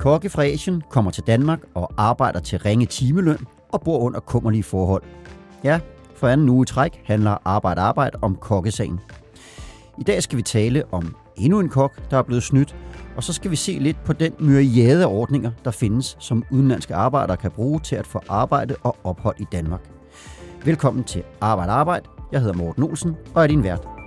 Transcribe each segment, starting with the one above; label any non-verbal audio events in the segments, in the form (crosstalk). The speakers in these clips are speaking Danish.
Kokke fra Asien kommer til Danmark og arbejder til ringe timeløn og bor under kummerlige forhold. Ja, for anden uge i træk handler Arbejde Arbejde om kokkesagen. I dag skal vi tale om endnu en kok, der er blevet snydt, og så skal vi se lidt på den myriade af ordninger, der findes, som udenlandske arbejdere kan bruge til at få arbejde og ophold i Danmark. Velkommen til Arbejde Arbejde. Jeg hedder Morten Olsen og er din vært.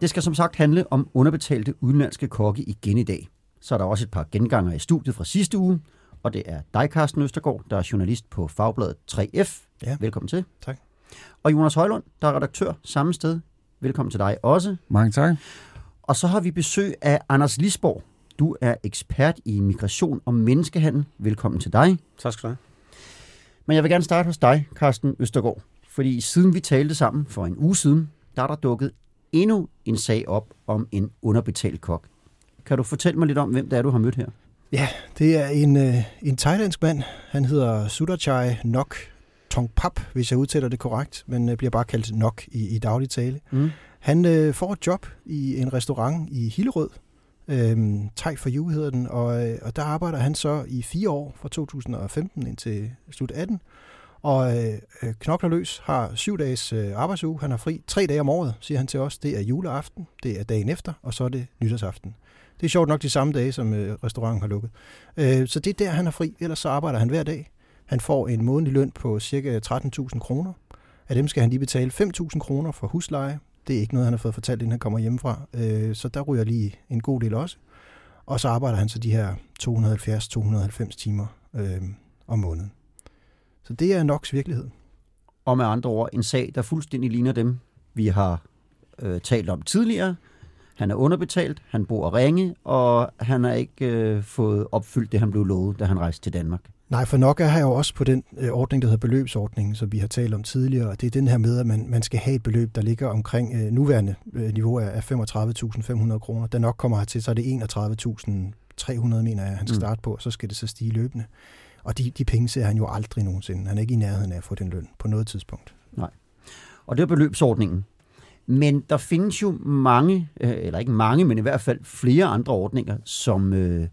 Det skal som sagt handle om underbetalte udenlandske kokke igen i dag. Så er der også et par genganger i studiet fra sidste uge, og det er dig, Carsten Østergaard, der er journalist på Fagbladet 3F. Ja. Velkommen til. Tak. Og Jonas Højlund, der er redaktør samme sted. Velkommen til dig også. Mange tak. Og så har vi besøg af Anders Lisborg. Du er ekspert i migration og menneskehandel. Velkommen til dig. Tak skal du have. Men jeg vil gerne starte hos dig, Carsten Østergaard. Fordi siden vi talte sammen for en uge siden, der er der dukket endnu en sag op om en underbetalt kok. Kan du fortælle mig lidt om, hvem det er, du har mødt her? Ja, det er en, øh, en thailandsk mand. Han hedder Sudachai Nok Tongpap, hvis jeg udtaler det korrekt, men øh, bliver bare kaldt Nok i, i daglig tale. Mm. Han øh, får et job i en restaurant i Hillerød. Øhm, Thai for You hedder den, og, øh, og der arbejder han så i fire år, fra 2015 indtil slut 18. Og øh, øh knokler løs, har syv dages øh, arbejdsuge. Han har fri tre dage om året, siger han til os. Det er juleaften, det er dagen efter, og så er det nytårsaften. Det er sjovt nok de samme dage, som øh, restauranten har lukket. Øh, så det er der, han er fri. Ellers så arbejder han hver dag. Han får en månedlig løn på ca. 13.000 kroner. Af dem skal han lige betale 5.000 kroner for husleje. Det er ikke noget, han har fået fortalt, inden han kommer hjemmefra. Øh, så der ryger lige en god del også. Og så arbejder han så de her 270-290 timer øh, om måneden. Så det er Noks virkelighed. Og med andre ord, en sag, der fuldstændig ligner dem, vi har øh, talt om tidligere. Han er underbetalt, han bor ringe, og han har ikke øh, fået opfyldt det, han blev lovet, da han rejste til Danmark. Nej, for nok er her jo også på den øh, ordning, der hedder beløbsordningen, som vi har talt om tidligere. Og det er den her med, at man, man skal have et beløb, der ligger omkring øh, nuværende øh, niveau af, af 35.500 kroner. Der nok kommer hertil, så er det 31.300, mener jeg, han skal Mm. starte på, og så skal det så stige løbende. Og de, de penge ser han jo aldrig nogensinde. Han er ikke i nærheden af at få den løn på noget tidspunkt. Nej. Og det er beløbsordningen. Men der findes jo mange, øh, eller ikke mange, men i hvert fald flere andre ordninger, som, øh,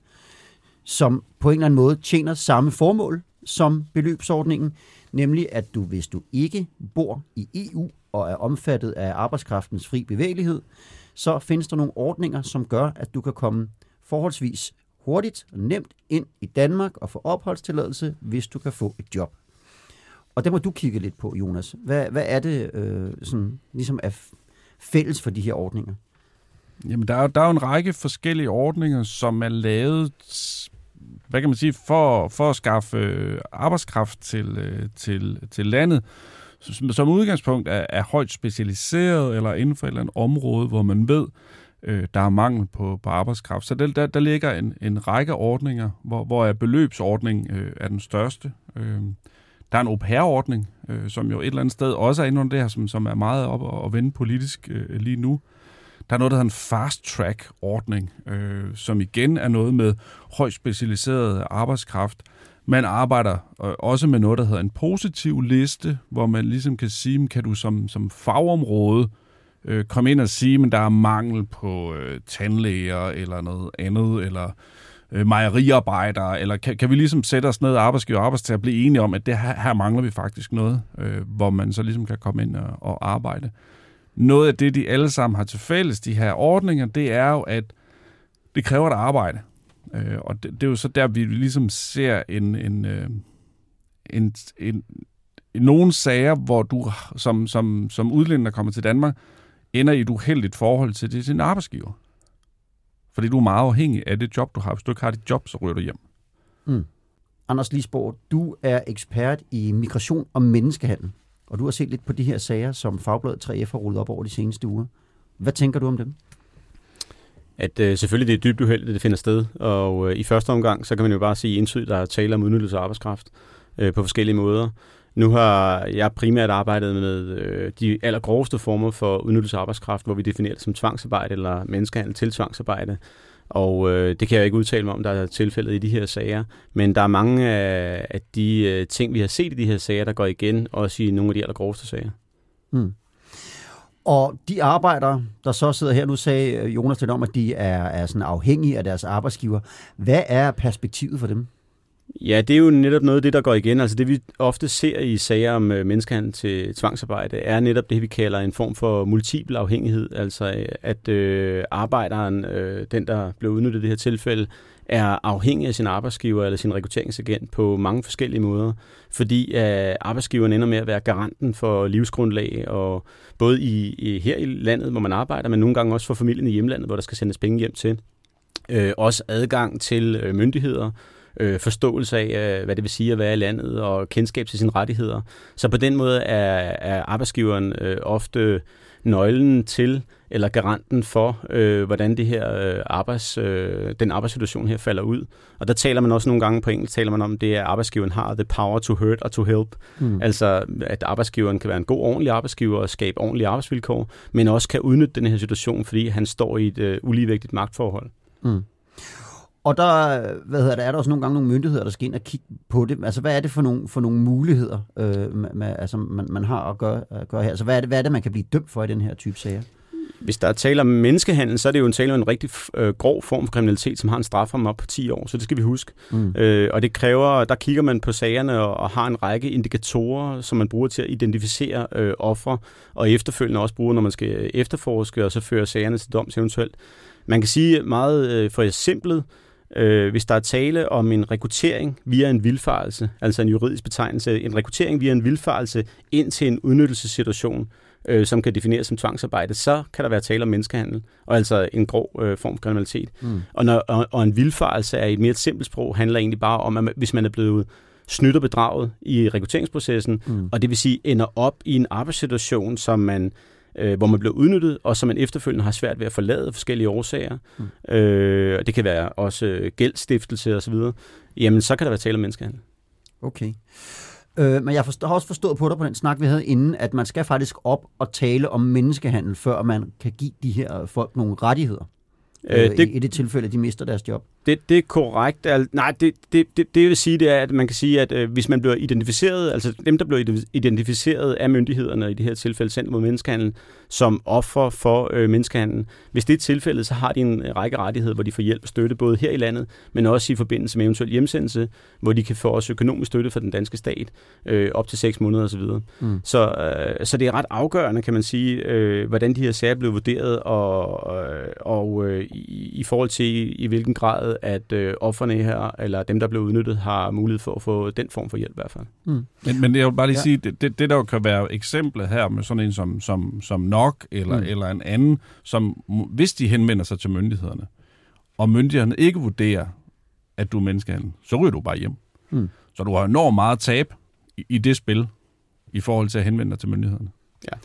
som på en eller anden måde tjener samme formål som beløbsordningen, nemlig at du, hvis du ikke bor i EU og er omfattet af arbejdskraftens fri bevægelighed, så findes der nogle ordninger, som gør, at du kan komme forholdsvis hurtigt og nemt ind i Danmark og få opholdstilladelse, hvis du kan få et job. Og det må du kigge lidt på, Jonas. Hvad, hvad er det, øh, sådan, ligesom er f- fælles for de her ordninger? Jamen, der er, der er jo en række forskellige ordninger, som er lavet, hvad kan man sige, for, for at skaffe øh, arbejdskraft til, øh, til, til landet, som, som udgangspunkt er, er højt specialiseret eller inden for et eller andet område, hvor man ved, øh, der er mangel på, på arbejdskraft. Så der, der, der ligger en, en række ordninger, hvor, hvor er beløbsordning øh, er den største. Øh, der er en au pair-ordning, øh, som jo et eller andet sted også er inde under det her, som, som er meget op og, og vende politisk øh, lige nu. Der er noget, der hedder en fast-track-ordning, øh, som igen er noget med højt specialiseret arbejdskraft. Man arbejder øh, også med noget, der hedder en positiv liste, hvor man ligesom kan sige, kan du som, som fagområde øh, Øh, komme ind og sige, men der er mangel på øh, tandlæger eller noget andet, eller øh, mejeriarbejdere, eller kan, kan vi ligesom sætte os ned arbejdsgiver og arbejdstager og blive enige om, at det her, her mangler vi faktisk noget, øh, hvor man så ligesom kan komme ind og, og arbejde. Noget af det, de alle sammen har til fælles, de her ordninger, det er jo, at det kræver et arbejde. Øh, og det, det er jo så der, vi ligesom ser en, en, øh, en, en, en nogle sager, hvor du som, som, som udlænder, kommer til Danmark, ender i et uheldigt forhold til det, sin arbejdsgiver. Fordi du er meget afhængig af det job, du har. Hvis du ikke har dit job, så ryger du hjem. Mm. Anders Lisborg, du er ekspert i migration og menneskehandel, og du har set lidt på de her sager, som Fagbladet 3F har rullet op over de seneste uger. Hvad tænker du om dem? at øh, selvfølgelig det er dybt uheldigt, at det finder sted. Og øh, i første omgang, så kan man jo bare sige entydigt, der er tale om udnyttelse af arbejdskraft øh, på forskellige måder. Nu har jeg primært arbejdet med øh, de allergroveste former for udnyttelse af arbejdskraft, hvor vi definerer det som tvangsarbejde eller menneskehandel til tvangsarbejde. Og øh, det kan jeg ikke udtale mig om, der er tilfældet i de her sager. Men der er mange af, af de øh, ting, vi har set i de her sager, der går igen, også i nogle af de allergroveste sager. Mm. Og de arbejdere, der så sidder her, nu sagde øh, Jonas lidt om, at de er, er sådan afhængige af deres arbejdsgiver. Hvad er perspektivet for dem? Ja, det er jo netop noget af det, der går igen. Altså det, vi ofte ser i sager om øh, menneskehandel til tvangsarbejde, er netop det, vi kalder en form for multiple afhængighed. Altså øh, at øh, arbejderen, øh, den der blev udnyttet i det her tilfælde, er afhængig af sin arbejdsgiver eller sin rekrutteringsagent på mange forskellige måder, fordi øh, arbejdsgiveren ender med at være garanten for livsgrundlag, og både i, i her i landet, hvor man arbejder, men nogle gange også for familien i hjemlandet, hvor der skal sendes penge hjem til. Øh, også adgang til øh, myndigheder, øh, forståelse af, øh, hvad det vil sige at være i landet, og kendskab til sine rettigheder. Så på den måde er, er arbejdsgiveren øh, ofte nøglen til, eller garanten for, øh, hvordan det her øh, arbejds, øh, den arbejdssituation her falder ud. Og der taler man også nogle gange på engelsk, taler man om, det at arbejdsgiveren har the power to hurt og to help. Mm. Altså, at arbejdsgiveren kan være en god, ordentlig arbejdsgiver og skabe ordentlige arbejdsvilkår, men også kan udnytte den her situation, fordi han står i et øh, uligevægtigt magtforhold. Mm. Og der, hvad hedder det, er der også nogle gange nogle myndigheder, der skal ind og kigge på det. Altså, hvad er det for nogle, for nogle muligheder, øh, med, altså, man, man har at gøre, at gøre her? Altså, hvad er, det, hvad er det, man kan blive dømt for i den her type sager? Hvis der er tale om menneskehandel, så er det jo en tale om en rigtig øh, grov form for kriminalitet, som har en straf om op på 10 år, så det skal vi huske. Mm. Øh, og det kræver, der kigger man på sagerne og, og har en række indikatorer, som man bruger til at identificere øh, ofre, og efterfølgende også bruger, når man skal efterforske og så føre sagerne til doms eventuelt. Man kan sige meget øh, for eksempel, Øh, hvis der er tale om en rekruttering via en vilfarelse, altså en juridisk betegnelse, en rekruttering via en vilfarelse ind til en udnyttelsessituation, øh, som kan defineres som tvangsarbejde, så kan der være tale om menneskehandel, og altså en grov øh, form for kriminalitet. Mm. Og, når, og, og en vilfarelse er i et mere simpelt sprog, handler egentlig bare om, at hvis man er blevet snydt og bedraget i rekrutteringsprocessen, mm. og det vil sige ender op i en arbejdssituation, som man øh, hvor man bliver udnyttet, og som man efterfølgende har svært ved at forlade af forskellige årsager. Mm. Øh, og det kan være også gældstiftelse osv. Jamen, så kan der være tale om menneskehandel. Okay. Øh, men jeg forstår, har også forstået på dig på den snak, vi havde inden, at man skal faktisk op og tale om menneskehandel, før man kan give de her folk nogle rettigheder. Øh, øh, det, i det tilfælde, at de mister deres job. Det, det er korrekt. Al, nej, det, det, det, det vil sige, det er, at man kan sige, at øh, hvis man bliver identificeret, altså dem, der bliver identificeret af myndighederne, i det her tilfælde Center mod Menneskehandel, som offer for øh, menneskehandel, hvis det er tilfældet, så har de en række rettigheder, hvor de får hjælp og støtte, både her i landet, men også i forbindelse med eventuel hjemsendelse, hvor de kan få også økonomisk støtte fra den danske stat, øh, op til seks måneder osv. Mm. Så, øh, så det er ret afgørende, kan man sige, øh, hvordan de her sager blev vurderet, og, øh, og øh, i, i forhold til i, i hvilken grad at øh, offerne her, eller dem, der blev udnyttet, har mulighed for at få den form for hjælp i hvert fald. Mm. Men, men jeg vil bare lige ja. sige, det, det, det der kan være eksemplet her med sådan en som, som, som nok eller, mm. eller en anden, som hvis de henvender sig til myndighederne, og myndighederne ikke vurderer, at du er menneskehandel, så ryger du bare hjem. Mm. Så du har enormt meget tab i, i det spil, i forhold til at henvende dig til myndighederne. Ja.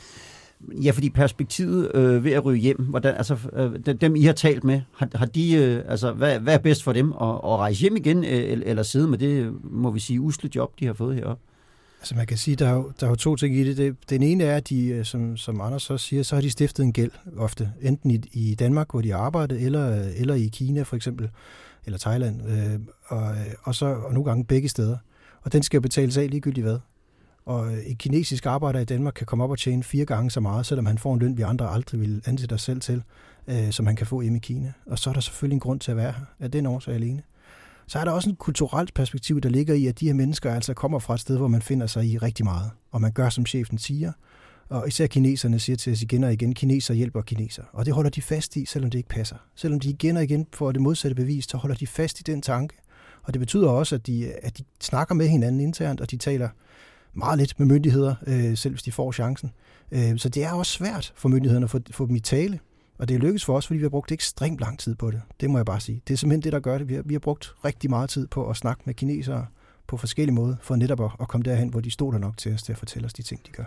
Ja, fordi perspektivet øh, ved at ryge hjem, hvordan, altså, øh, dem I har talt med, har, har de, øh, altså, hvad, hvad er bedst for dem? At, at rejse hjem igen, øh, eller sidde med det, må vi sige, usle job, de har fået heroppe? Altså man kan sige, der er jo, der er jo to ting i det. det. Den ene er, at de, øh, som, som Anders så siger, så har de stiftet en gæld ofte. Enten i, i Danmark, hvor de har arbejdet, eller, øh, eller i Kina for eksempel, eller Thailand. Øh, og, øh, og, så, og nogle gange begge steder. Og den skal jo betales af ligegyldigt hvad. Og en kinesisk arbejder i Danmark kan komme op og tjene fire gange så meget, selvom han får en løn, vi andre aldrig vil ansætte os selv til, øh, som han kan få hjemme i Kina. Og så er der selvfølgelig en grund til at være her, af den årsag alene. Så er der også en kulturelt perspektiv, der ligger i, at de her mennesker altså kommer fra et sted, hvor man finder sig i rigtig meget. Og man gør, som chefen siger. Og især kineserne siger til os igen og igen, kineser hjælper kineser. Og det holder de fast i, selvom det ikke passer. Selvom de igen og igen får det modsatte bevis, så holder de fast i den tanke. Og det betyder også, at de, at de snakker med hinanden internt, og de taler meget lidt med myndigheder, øh, selv hvis de får chancen. Øh, så det er også svært for myndighederne at få, få dem i tale. Og det er lykkedes for os, fordi vi har brugt ekstremt lang tid på det. Det må jeg bare sige. Det er simpelthen det, der gør det. Vi har, vi har brugt rigtig meget tid på at snakke med kinesere på forskellige måder, for netop at, at komme derhen, hvor de stoler nok til os til at fortælle os de ting, de gør.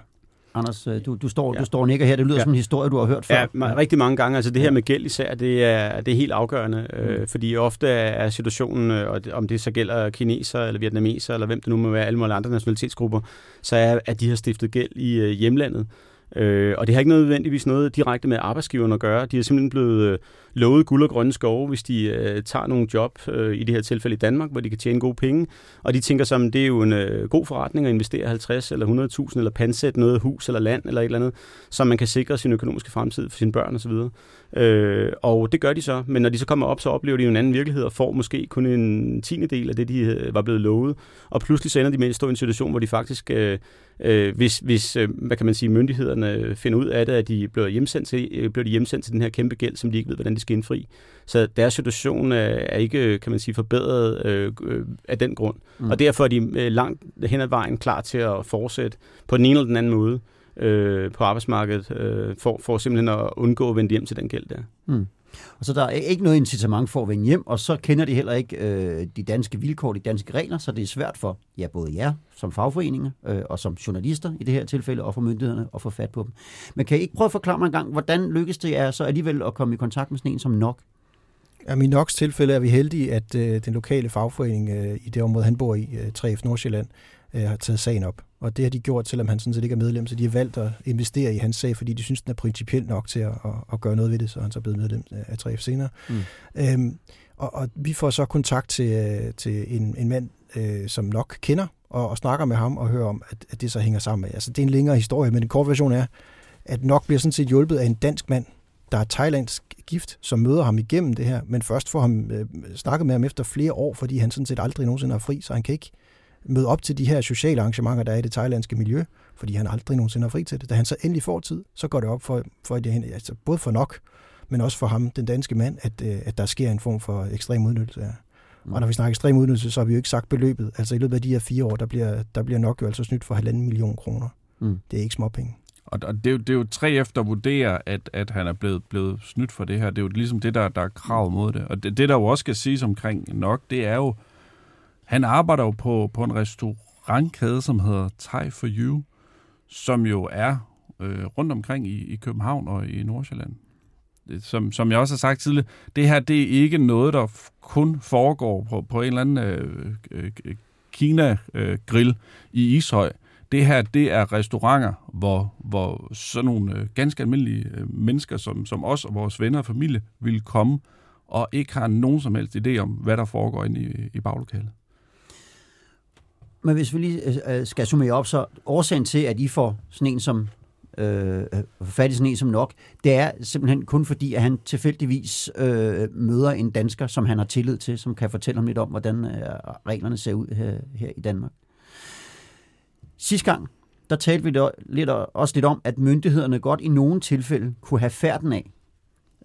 Anders, øh, du, du, står, ja. du står nikker her. Det lyder ja. som en historie, du har hørt før. Ja, rigtig mange gange. Altså det her med gæld især, det er, det er helt afgørende. Øh, mm. Øh, fordi ofte er situationen, øh, og om det så gælder kineser eller vietnameser, eller hvem det nu må være, alle mulige andre nationalitetsgrupper, så er, at de har stiftet gæld i øh, hjemlandet. Øh, og det har ikke nødvendigvis noget direkte med arbejdsgiveren at gøre. De er simpelthen blevet øh, lovet guld og grønne skove, hvis de øh, tager nogle job, øh, i det her tilfælde i Danmark, hvor de kan tjene gode penge. Og de tænker som, det er jo en øh, god forretning at investere 50 eller 100.000 eller pansætte noget hus eller land eller et eller andet, så man kan sikre sin økonomiske fremtid for sine børn osv. Øh, og det gør de så, men når de så kommer op, så oplever de en anden virkelighed og får måske kun en tiende del af det, de øh, var blevet lovet. Og pludselig så ender de med at stå i en situation, hvor de faktisk, øh, øh, hvis, hvis øh, hvad kan man sige, myndighederne finder ud af det, at de bliver hjemsendt til, øh, bliver de hjemsendt til den her kæmpe gæld, som de ikke ved, hvordan de skal indfri. Så deres situation er, er ikke, kan man sige, forbedret øh, øh, af den grund. Mm. Og derfor er de øh, langt hen ad vejen klar til at fortsætte på den ene eller den anden måde øh, på arbejdsmarkedet, øh, for, for simpelthen at undgå at vende hjem til den gæld der. Mm. Og så der er ikke noget incitament for at vende hjem, og så kender de heller ikke øh, de danske vilkår, de danske regler, så det er svært for ja, både jer som fagforeninger øh, og som journalister i det her tilfælde, og for myndighederne at få fat på dem. Men kan I ikke prøve at forklare mig en gang, hvordan lykkes det jer så alligevel at komme i kontakt med sådan en som nok? Ja, I Noks tilfælde er vi heldige, at øh, den lokale fagforening øh, i det område, han bor i, øh, 3F Nordsjælland, øh, har taget sagen op. Og det har de gjort, selvom han sådan set ikke er medlem, så de har valgt at investere i hans sag, fordi de synes, den er principielt nok til at, at, at gøre noget ved det, så han så er blevet medlem af 3F senere. Mm. Øhm, og, og vi får så kontakt til, øh, til en, en mand, øh, som nok kender, og, og snakker med ham og hører om, at, at det så hænger sammen med. Altså, det er en længere historie, men den korte version er, at nok bliver sådan set hjulpet af en dansk mand, der er thailandsk gift, som møder ham igennem det her, men først får ham øh, snakket med ham efter flere år, fordi han sådan set aldrig nogensinde har fri, så han kan ikke møde op til de her sociale arrangementer, der er i det thailandske miljø, fordi han aldrig nogensinde har fri til det. Da han så endelig får tid, så går det op for, for det, altså både for nok, men også for ham, den danske mand, at, øh, at der sker en form for ekstrem udnyttelse af. Mm. Og når vi snakker ekstrem udnyttelse, så har vi jo ikke sagt beløbet. Altså i løbet af de her fire år, der bliver, der bliver nok jo altså snydt for halvanden million kroner. Mm. Det er ikke småpenge. Og det er, jo, det er jo tre efter vurderer, at, at han er blevet, blevet snydt for det her. Det er jo ligesom det, der, der er krav mod det. Og det, det, der jo også skal siges omkring nok, det er jo, han arbejder jo på, på en restaurantkæde, som hedder Thai for You, som jo er øh, rundt omkring i, i København og i Nordsjælland. Øh, som, som jeg også har sagt tidligere, det her det er ikke noget, der kun foregår på, på en eller anden øh, øh, Kina-grill øh, i Ishøj. Det her, det er restauranter, hvor, hvor sådan nogle øh, ganske almindelige øh, mennesker, som, som os og vores venner og familie, vil komme og ikke har nogen som helst idé om, hvad der foregår inde i, i baglokalet. Men hvis vi lige øh, øh, skal summere op, så årsagen til, at I får sådan en som øh, øh fat i sådan en som nok, det er simpelthen kun fordi, at han tilfældigvis øh, møder en dansker, som han har tillid til, som kan fortælle ham lidt om, hvordan øh, reglerne ser ud her, her i Danmark. Sidste gang, der talte vi da lidt, også lidt om, at myndighederne godt i nogle tilfælde kunne have færden af,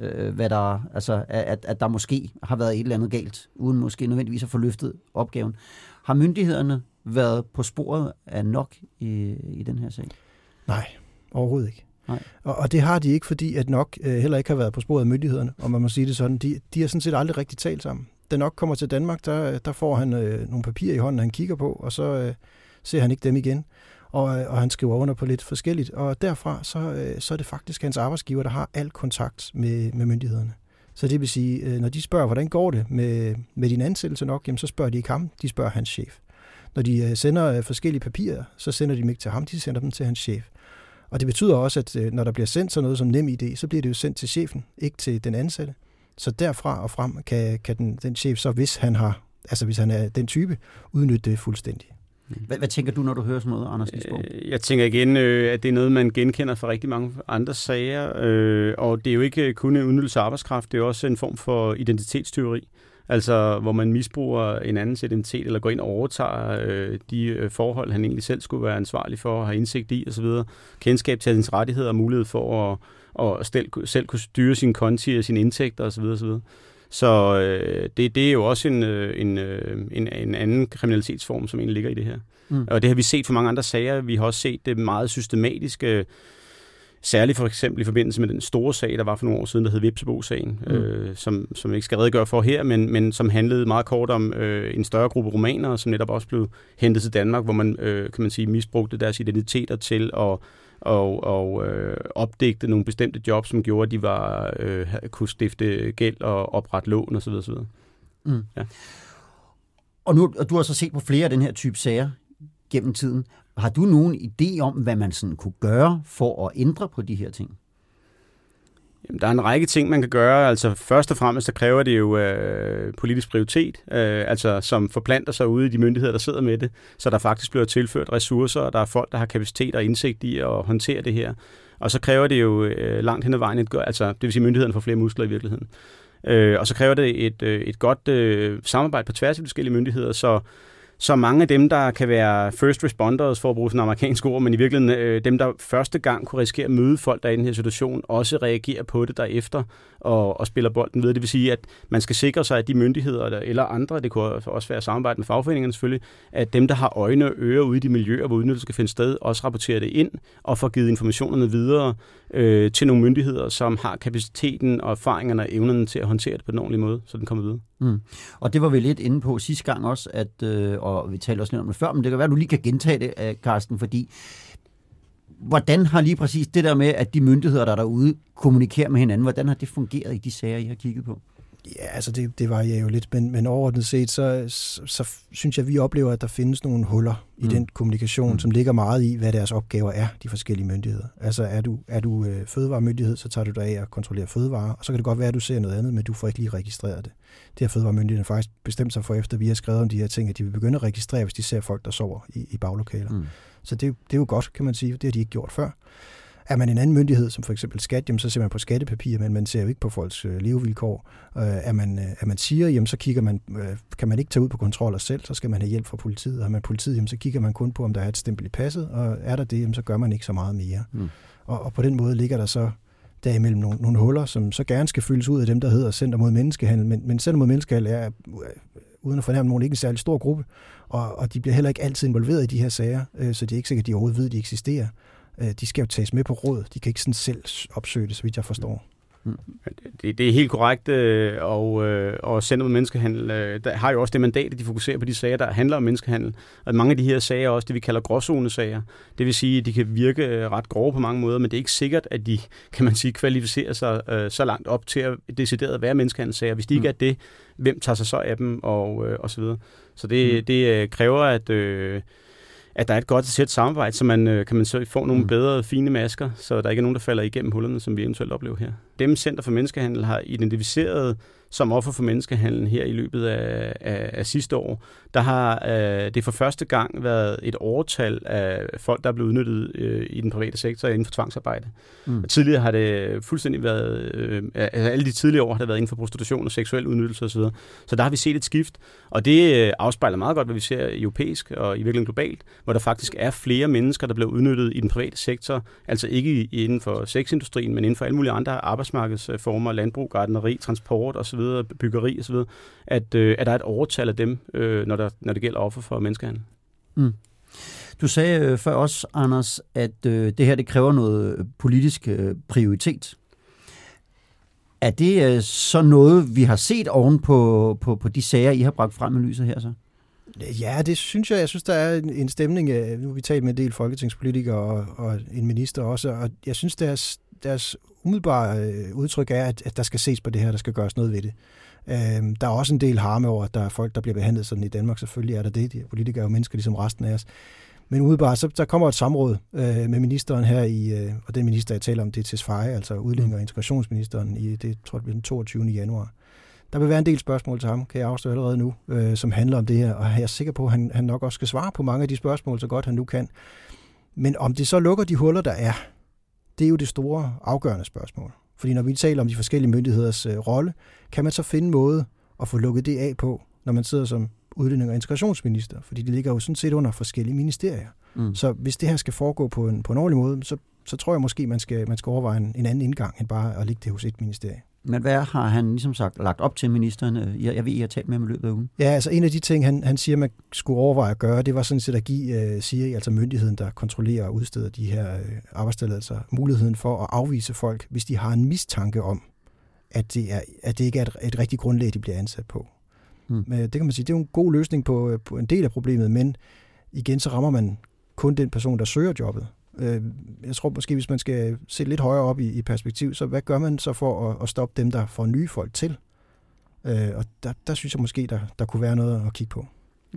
øh, hvad der, altså, at, at der måske har været et eller andet galt, uden måske nødvendigvis at få løftet opgaven. Har myndighederne været på sporet af nok i, i den her sag? Nej, overhovedet ikke. Nej. Og, og det har de ikke, fordi at nok øh, heller ikke har været på sporet af myndighederne, om man må sige det sådan. De, de har sådan set aldrig rigtig talt sammen. Da nok kommer til Danmark, der, der får han øh, nogle papirer i hånden, han kigger på, og så øh, ser han ikke dem igen. Og, øh, og han skriver under på lidt forskelligt. Og derfra, så, øh, så er det faktisk hans arbejdsgiver, der har al kontakt med, med myndighederne. Så det vil sige, øh, når de spørger, hvordan går det med, med din ansættelse nok, jamen, så spørger de ikke ham, de spørger hans chef. Når de sender forskellige papirer, så sender de dem ikke til ham, de sender dem til hans chef. Og det betyder også, at når der bliver sendt sådan noget som nem idé, så bliver det jo sendt til chefen, ikke til den ansatte. Så derfra og frem kan, kan den, den chef så, hvis han har, altså hvis han er den type, udnytte det fuldstændig. Hvad, hvad tænker du, når du hører sådan noget, Anders Lisborg? Øh, jeg tænker igen, øh, at det er noget, man genkender fra rigtig mange andre sager, øh, og det er jo ikke kun en udnyttelse af arbejdskraft, det er også en form for identitetsteori. Altså, hvor man misbruger en andens identitet, eller går ind og overtager øh, de øh, forhold, han egentlig selv skulle være ansvarlig for, og have indsigt i osv. Kendskab til hans rettigheder og mulighed for at, og selv, selv kunne styre sin konti og sine indtægter osv. osv. Så øh, det, det er jo også en, øh, en, øh, en, en anden kriminalitetsform, som egentlig ligger i det her. Mm. Og det har vi set for mange andre sager. Vi har også set det meget systematiske Særligt for eksempel i forbindelse med den store sag, der var for nogle år siden, der hed Vipsebo-sagen, mm. øh, som, som jeg ikke skal redegøre for her, men, men som handlede meget kort om øh, en større gruppe romanere, som netop også blev hentet til Danmark, hvor man, øh, kan man sige, misbrugte deres identiteter til at og, og øh, opdægte nogle bestemte jobs, som gjorde, at de var, øh, kunne stifte gæld og oprette lån osv. osv. Mm. Ja. Og nu og du har så set på flere af den her type sager gennem tiden. Har du nogen idé om, hvad man sådan kunne gøre for at ændre på de her ting? Jamen, der er en række ting, man kan gøre. Altså først og fremmest, så kræver det jo øh, politisk prioritet, øh, altså som forplanter sig ude i de myndigheder, der sidder med det, så der faktisk bliver tilført ressourcer, og der er folk, der har kapacitet og indsigt i at håndtere det her. Og så kræver det jo øh, langt hen ad vejen, et, altså det vil sige, at myndighederne får flere muskler i virkeligheden. Øh, og så kræver det et, øh, et godt øh, samarbejde på tværs af forskellige myndigheder, så så mange af dem, der kan være first responders, for at bruge sådan en amerikansk ord, men i virkeligheden øh, dem, der første gang kunne risikere at møde folk, der er i den her situation, også reagerer på det derefter og, og spiller bolden videre. Det vil sige, at man skal sikre sig, at de myndigheder eller andre, det kunne også være samarbejde med fagforeningerne selvfølgelig, at dem, der har øjne og ører ude i de miljøer, hvor udnyttelse skal finde sted, også rapporterer det ind og får givet informationerne videre øh, til nogle myndigheder, som har kapaciteten og erfaringerne og evnerne til at håndtere det på den ordentlige måde, så den kommer videre. Mm. Og det var vi lidt inde på sidste gang også, at, øh, og vi talte også lidt om det før, men det kan være, at du lige kan gentage det, øh, Karsten, Carsten, fordi hvordan har lige præcis det der med, at de myndigheder, der er derude, kommunikerer med hinanden, hvordan har det fungeret i de sager, I har kigget på? Ja, altså det, det varierer jo lidt, men, men overordnet set, så, så, så synes jeg, at vi oplever, at der findes nogle huller i mm. den kommunikation, mm. som ligger meget i, hvad deres opgaver er, de forskellige myndigheder. Altså er du, er du øh, fødevaremyndighed, så tager du dig af at kontrollere fødevarer, og så kan det godt være, at du ser noget andet, men du får ikke lige registreret det. Det har fødevaremyndigheden faktisk bestemt sig for, efter vi har skrevet om de her ting, at de vil begynde at registrere, hvis de ser folk, der sover i, i baglokaler. Mm. Så det, det er jo godt, kan man sige. Det har de ikke gjort før. Er man en anden myndighed, som for eksempel skat, jamen, så ser man på skattepapirer, men man ser jo ikke på folks øh, levevilkår. Øh, er, man, øh, er man siger, jamen, så kigger man, øh, kan man ikke tage ud på kontroller selv, så skal man have hjælp fra politiet. Og er man politiet, jamen, så kigger man kun på, om der er et stempel i passet, og er der det, jamen, så gør man ikke så meget mere. Mm. Og, og på den måde ligger der så derimellem nogle, nogle huller, som så gerne skal fyldes ud af dem, der hedder Center mod Menneskehandel. Men, men Center mod Menneskehandel er, øh, uden at fornærme nogen, ikke en særlig stor gruppe, og, og de bliver heller ikke altid involveret i de her sager, øh, så det er ikke sikkert, at de overhovedet ved, at de eksisterer. Øh, de skal jo tages med på råd. De kan ikke sådan selv opsøge det, så vidt jeg forstår. Mm. Det, det er helt korrekt, øh, og, øh, og Center mod Menneskehandel der har jo også det mandat, at de fokuserer på de sager, der handler om menneskehandel. Og mange af de her sager er også det, vi kalder gråzonesager. Det vil sige, at de kan virke ret grove på mange måder, men det er ikke sikkert, at de, kan man sige, kvalificerer sig så langt op til at decideret være menneskehandelssager. Hvis de ikke mm. er det, hvem tager sig så af dem, og, og så videre. Så det, mm. det kræver, at... Øh, at der er et godt sæt samarbejde, så man øh, kan man så få nogle mm. bedre, fine masker, så der ikke er nogen, der falder igennem hullerne, som vi eventuelt oplever her. Dem Center for Menneskehandel har identificeret som offer for menneskehandlen her i løbet af, af, af sidste år, der har øh, det for første gang været et overtal af folk, der er blevet udnyttet øh, i den private sektor inden for tvangsarbejde. Mm. Og tidligere har det fuldstændig været, øh, altså alle de tidligere år har det været inden for prostitution og seksuel udnyttelse osv. Så der har vi set et skift, og det øh, afspejler meget godt, hvad vi ser europæisk og i virkeligheden globalt, hvor der faktisk er flere mennesker, der bliver udnyttet i den private sektor, altså ikke inden for sexindustrien, men inden for alle mulige andre arbejdsmarkedsformer, landbrug, gardneri, transport osv videre, byggeri osv., at, øh, at der er et overtal af dem, øh, når, der, når det gælder offer for menneskehandel. Mm. Du sagde øh, før også, Anders, at øh, det her det kræver noget politisk øh, prioritet. Er det øh, så noget, vi har set oven på, på, på de sager, I har bragt frem i lyset her så? Ja, det synes jeg. Jeg synes, der er en, en stemning. Nu har vi talt med en del folketingspolitikere og, og en minister også, og jeg synes, deres, deres umiddelbare øh, udtryk er, at, at der skal ses på det her, der skal gøres noget ved det. Øh, der er også en del harme over, at der er folk, der bliver behandlet sådan i Danmark. Selvfølgelig er der det. De politikere er jo mennesker, ligesom resten af os. Men udebart, så der kommer et samråd øh, med ministeren her i, øh, og den minister, jeg taler om, det er Tesfaye, altså udlænding- og integrationsministeren, i det tror jeg, den 22. januar. Der vil være en del spørgsmål til ham, kan jeg afsløre allerede nu, øh, som handler om det her, og jeg er sikker på, at han, han nok også skal svare på mange af de spørgsmål, så godt han nu kan. Men om det så lukker de huller, der er, det er jo det store afgørende spørgsmål. Fordi når vi taler om de forskellige myndigheders øh, rolle, kan man så finde en måde at få lukket det af på, når man sidder som udlænding- og integrationsminister? Fordi det ligger jo sådan set under forskellige ministerier. Mm. Så hvis det her skal foregå på en, på en ordentlig måde, så, så tror jeg måske, man skal, man skal overveje en, en anden indgang, end bare at ligge det hos et ministerie. Men hvad har han ligesom sagt lagt op til ministeren? Jeg, jeg ved, I har talt med ham i løbet af ugen. Ja, altså en af de ting, han, han siger, man skulle overveje at gøre, det var sådan set at give, uh, siger altså myndigheden, der kontrollerer og udsteder de her uh, arbejdstilladelser, muligheden for at afvise folk, hvis de har en mistanke om, at det, er, at det ikke er et, et rigtigt grundlag, de bliver ansat på. Hmm. Men det kan man sige, det er jo en god løsning på, øh, på en del af problemet, men igen, så rammer man kun den person, der søger jobbet. Øh, jeg tror måske, hvis man skal se lidt højere op i, i perspektiv, så hvad gør man så for at, at stoppe dem, der får nye folk til? Øh, og der, der synes jeg måske, der, der kunne være noget at kigge på.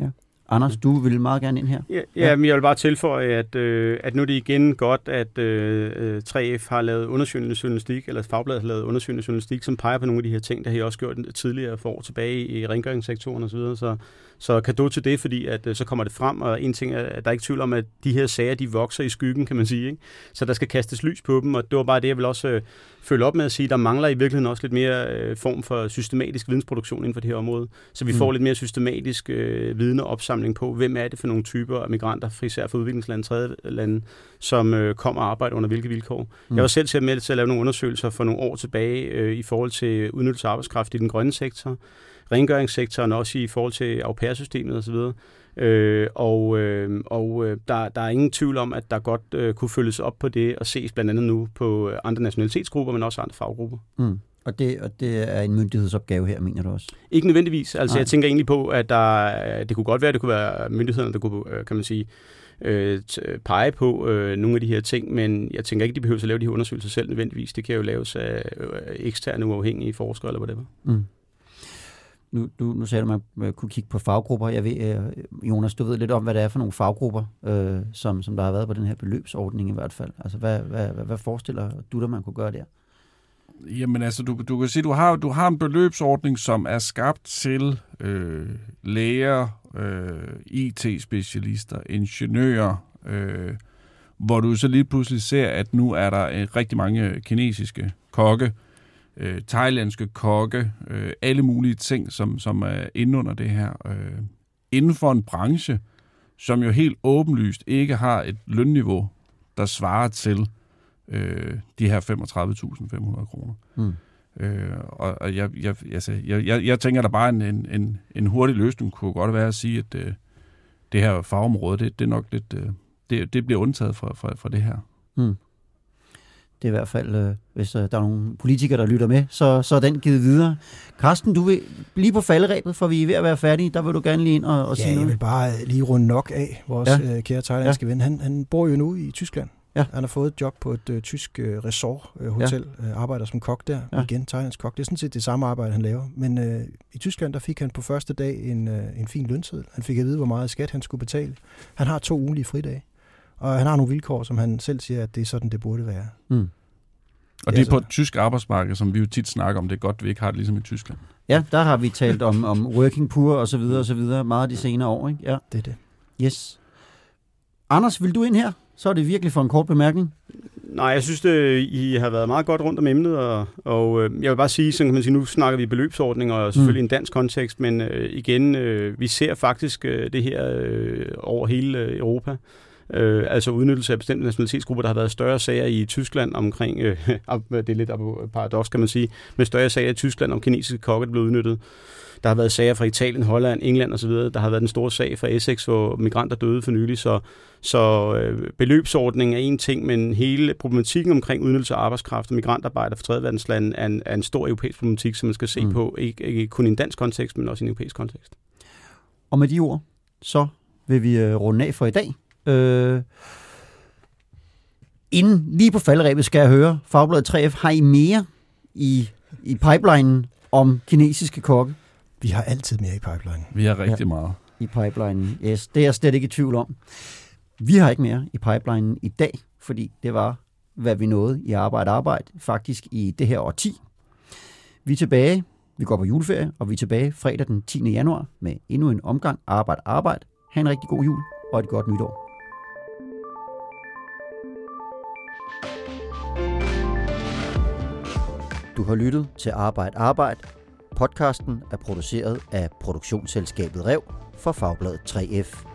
Ja. Anders, du vil meget gerne ind her. Ja, ja, men jeg vil bare tilføje, at, øh, at nu er det igen godt, at øh, 3F har lavet undersøgende journalistik, eller Fagbladet har lavet undersøgende journalistik, som peger på nogle af de her ting, der har I også gjort tidligere for år tilbage i rengøringssektoren osv., så, så, så kado til det, fordi at, øh, så kommer det frem, og en ting er, at der er ikke tvivl om, at de her sager, de vokser i skyggen, kan man sige. Ikke? Så der skal kastes lys på dem, og det var bare det, jeg vil også øh, følge op med at sige, der mangler i virkeligheden også lidt mere øh, form for systematisk vidensproduktion inden for det her område, så vi mm. får lidt mere systematisk øh, viden og opsamling på, hvem er det for nogle typer af migranter, især fra udviklingslande, tredje lande, som øh, kommer og arbejder under hvilke vilkår. Mm. Jeg var selv til med til at lave nogle undersøgelser for nogle år tilbage øh, i forhold til udnyttelse af arbejdskraft i den grønne sektor, rengøringssektoren, også i forhold til au pair-systemet osv., Øh, og øh, og øh, der, der er ingen tvivl om, at der godt øh, kunne følges op på det og ses blandt andet nu på øh, andre nationalitetsgrupper, men også andre faggrupper. Mm. Og det, og det er en myndighedsopgave her, mener du også? Ikke nødvendigvis. Altså, Nej. jeg tænker egentlig på, at der, det kunne godt være, at det kunne være myndighederne, der kunne, øh, kan man sige, øh, pege på øh, nogle af de her ting, men jeg tænker ikke, de behøver at lave de her undersøgelser selv nødvendigvis. Det kan jo laves af øh, eksterne uafhængige forskere eller whatever. Mm nu, du, nu sagde du, at man øh, kunne kigge på faggrupper. Jeg ved, øh, Jonas, du ved lidt om, hvad det er for nogle faggrupper, øh, som, som der har været på den her beløbsordning i hvert fald. Altså, hvad, hvad, hvad, hvad forestiller du dig, man kunne gøre der? Jamen altså, du, du kan sige, du har, du har en beløbsordning, som er skabt til øh, læger, øh, IT-specialister, ingeniører, øh, hvor du så lige pludselig ser, at nu er der øh, rigtig mange kinesiske kokke, øh, thailandske kokke, øh, alle mulige ting, som, som er inde under det her. Øh, inden for en branche, som jo helt åbenlyst ikke har et lønniveau, der svarer til øh, de her 35.500 kroner. Mm. Øh, og og jeg, jeg, altså, jeg, jeg, jeg tænker, der bare en, en, en hurtig løsning kunne godt være at sige, at øh, det her fagområde, det, det er nok lidt, øh, det, det bliver undtaget fra, fra, fra det her. Mm. Det er i hvert fald, øh, hvis øh, der er nogle politikere, der lytter med, så, så er den givet videre. Carsten, du vil lige på falderæbet, for vi er ved at være færdige. Der vil du gerne lige ind og, og ja, sige noget. jeg vil bare lige runde nok af, vores ja. øh, kære thailandske ja. ven. Han, han bor jo nu i Tyskland. Ja. Han har fået et job på et øh, tysk øh, resort-hotel, øh, ja. øh, arbejder som kok der. Ja. Igen, thailandsk kok. Det er sådan set det samme arbejde, han laver. Men øh, i Tyskland, der fik han på første dag en, øh, en fin lønseddel. Han fik at vide, hvor meget skat han skulle betale. Han har to ugenlige fridage. Og han har nogle vilkår, som han selv siger, at det er sådan, det burde være. Mm. Og det er på et tysk arbejdsmarked, som vi jo tit snakker om. Det er godt, vi ikke har det ligesom i Tyskland. Ja, der har vi talt om, om working poor og så videre og så videre meget de senere år. Ikke? Ja. Det er det. Yes. Anders, vil du ind her? Så er det virkelig for en kort bemærkning. Nej, jeg synes, det, I har været meget godt rundt om emnet, og, og øh, jeg vil bare sige, sådan kan man sige, nu snakker vi beløbsordning, og selvfølgelig mm. en dansk kontekst, men øh, igen, øh, vi ser faktisk øh, det her øh, over hele øh, Europa. Øh, altså udnyttelse af bestemte nationalitetsgrupper. Der har været større sager i Tyskland omkring, øh, (laughs) det er lidt paradoks kan man sige, med større sager i Tyskland om kinesiske kokke, der blev udnyttet. Der har været sager fra Italien, Holland, England osv. Der har været den store sag fra Essex, hvor migranter døde for nylig. Så, så øh, beløbsordningen er en ting, men hele problematikken omkring udnyttelse af arbejdskraft og migrantarbejder fra tredje verdenslande er en, er en stor europæisk problematik, som man skal se mm. på, ikke, ikke kun i en dansk kontekst, men også i en europæisk kontekst. Og med de ord, så vil vi øh, runde af for i dag. Øh, inden, lige på faldrebet skal jeg høre, Fagbladet 3F, har I mere i, i pipelinen om kinesiske kokke? Vi har altid mere i pipeline. Vi har rigtig ja, meget. I pipelinen, yes. Det er jeg slet ikke i tvivl om. Vi har ikke mere i pipelinen i dag, fordi det var, hvad vi nåede i arbejde arbejde, faktisk i det her årti. Vi er tilbage, vi går på juleferie, og vi er tilbage fredag den 10. januar med endnu en omgang arbejde arbejde. Ha' en rigtig god jul og et godt nytår. Du har lyttet til Arbejde Arbejde. Podcasten er produceret af produktionsselskabet Rev for Fagbladet 3F.